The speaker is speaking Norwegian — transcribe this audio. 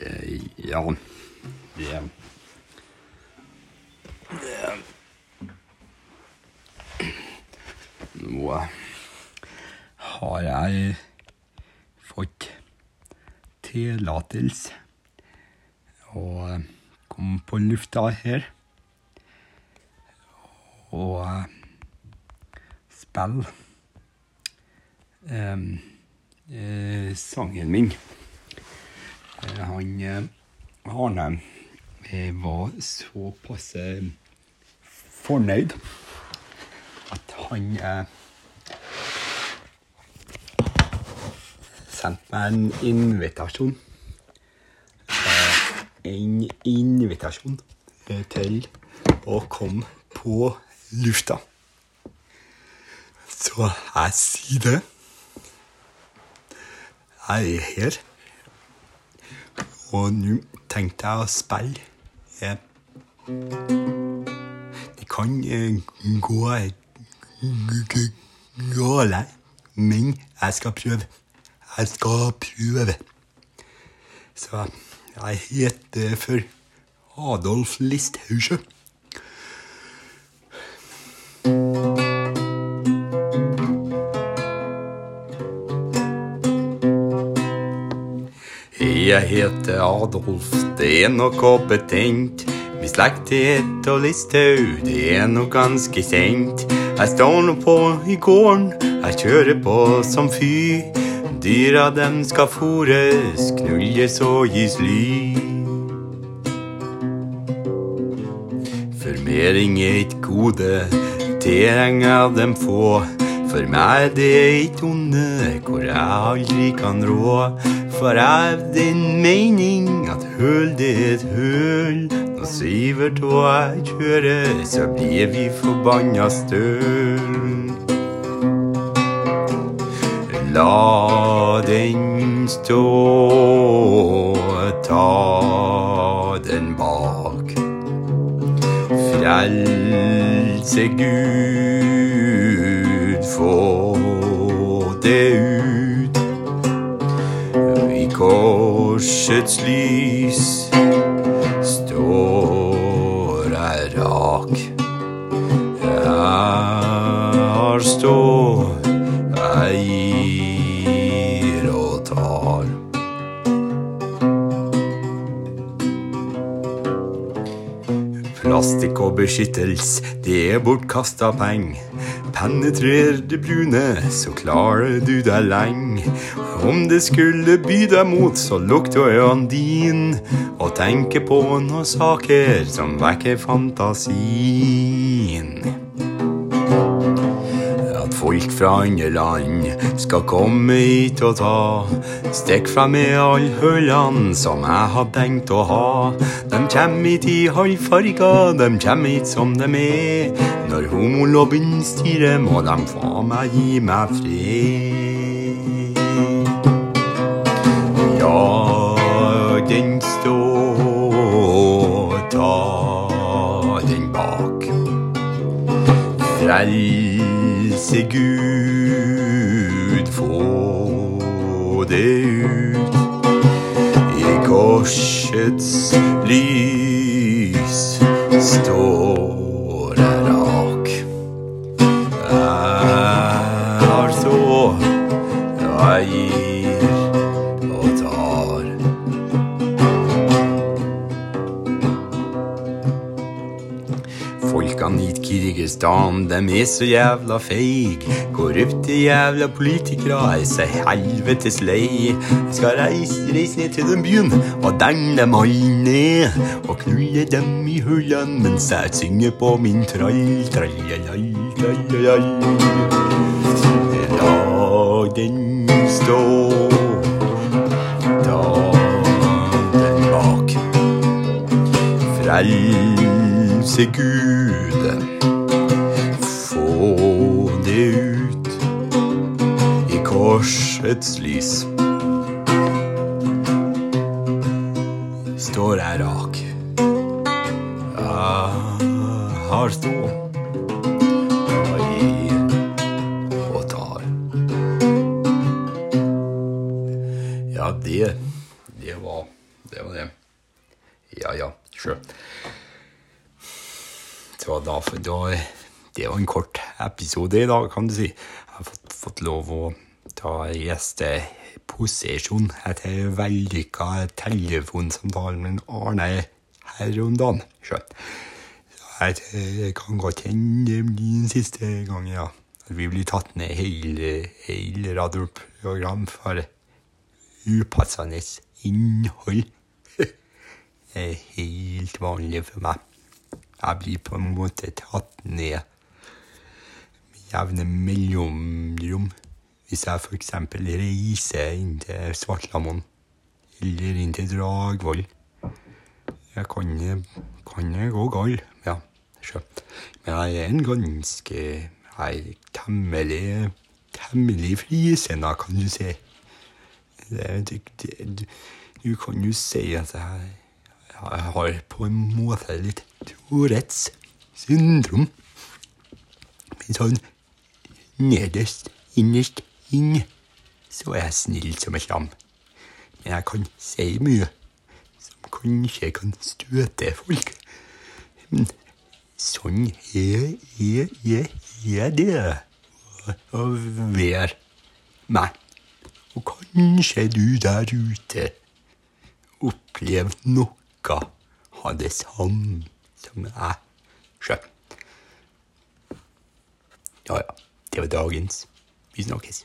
Eh, ja Det Det Nå har jeg fått tillatelse å komme på lufta her og spille eh, eh, sangen min. Eh, Han eh, Arne eh, var såpass fornøyd at han sendte meg en invitasjon. En invitasjon til å komme på lufta. Så jeg sier det. Jeg er her. Og nå tenkte jeg å spille. Eh, det kan eh, gå galt, men jeg skal prøve. Jeg skal prøve. Så jeg heter for Adolf Listhauge. Jeg heter Adolf, det er noe betent. Min slekt heter Listhaug, det er noe ganske kjent. Jeg står nå på i gården, jeg kjører på som fy. Dyra dem skal fôres, knulles og gis ly. Formering er et gode, trenger dem få. For meg det er et onde hvor jeg aldri kan rå. For av din mening at høl det er et høl. Når Sivert og jeg kjører, så blir vi forbanna støl. La den stå, ta den bak. Frelse Gud, korsets lys står jeg rak. Jeg har stå, jeg gir og tar. Plastikk og beskyttelse, det er bortkasta peng. Penetrer det brune, så klarer du deg lenge. Om det skulle by deg mot, så lukter øynene dine, og tenke på noen saker som vekker fantasien. Folk fra andre land skal komme hit og ta Stikk fra meg alle hullene som jeg har tenkt å ha. De kjem hit i halvfarger, de kjem hit som de er. Når homolobbyen styrer, må de faen meg gi meg fred. Ja, den står, ta den bak. Frelse Gud, få det ut. I korsets lys står i dem er så jævla feig. Korrupte jævla politikere er så helvetes lei. Jeg skal reise, reise ned til den byen og denge dem alle ned. Og knulle dem i hullene mens jeg synger på min trall, trallalall, trallalall. La den stå, ta den bak. Frelse Gud, korsets lys. Står jeg rak. Jeg har stå. Jeg gir og tar. Ja, det Det var det var det. Ja, ja, sjø. Så da, da Det var en kort episode i dag, kan du si. Jeg har fått, fått lov å ta gjesteposisjon etter vellykka telefonsamtale med Arne her om dagen. Skjønt. Det kan godt hende det blir den siste gangen, ja. At vi blir tatt ned hele, hele radioprogram for upassende innhold. Det er helt vanlig for meg. Jeg blir på en måte tatt ned med jevne mellomrom. Hvis jeg f.eks. reiser inn til Svartlamoen eller inn til Dragvoll. Jeg kan, kan jeg gå galt, ja. sjø. Men jeg er en ganske Jeg er temmelig temmelig frisinna, kan du si. Det, det, det, du kan jo si at jeg, jeg har på en måte litt Tourettes syndrom. Men sånn nederst, innerst inn, så er jeg snill som et lam. Men jeg kan si mye som kanskje kan støte folk. Men sånn er, er, er, er det å være meg. Og kanskje du der ute opplevde noe av det samme som jeg sjøl. Ja ja, det var dagens. Vi snakkes.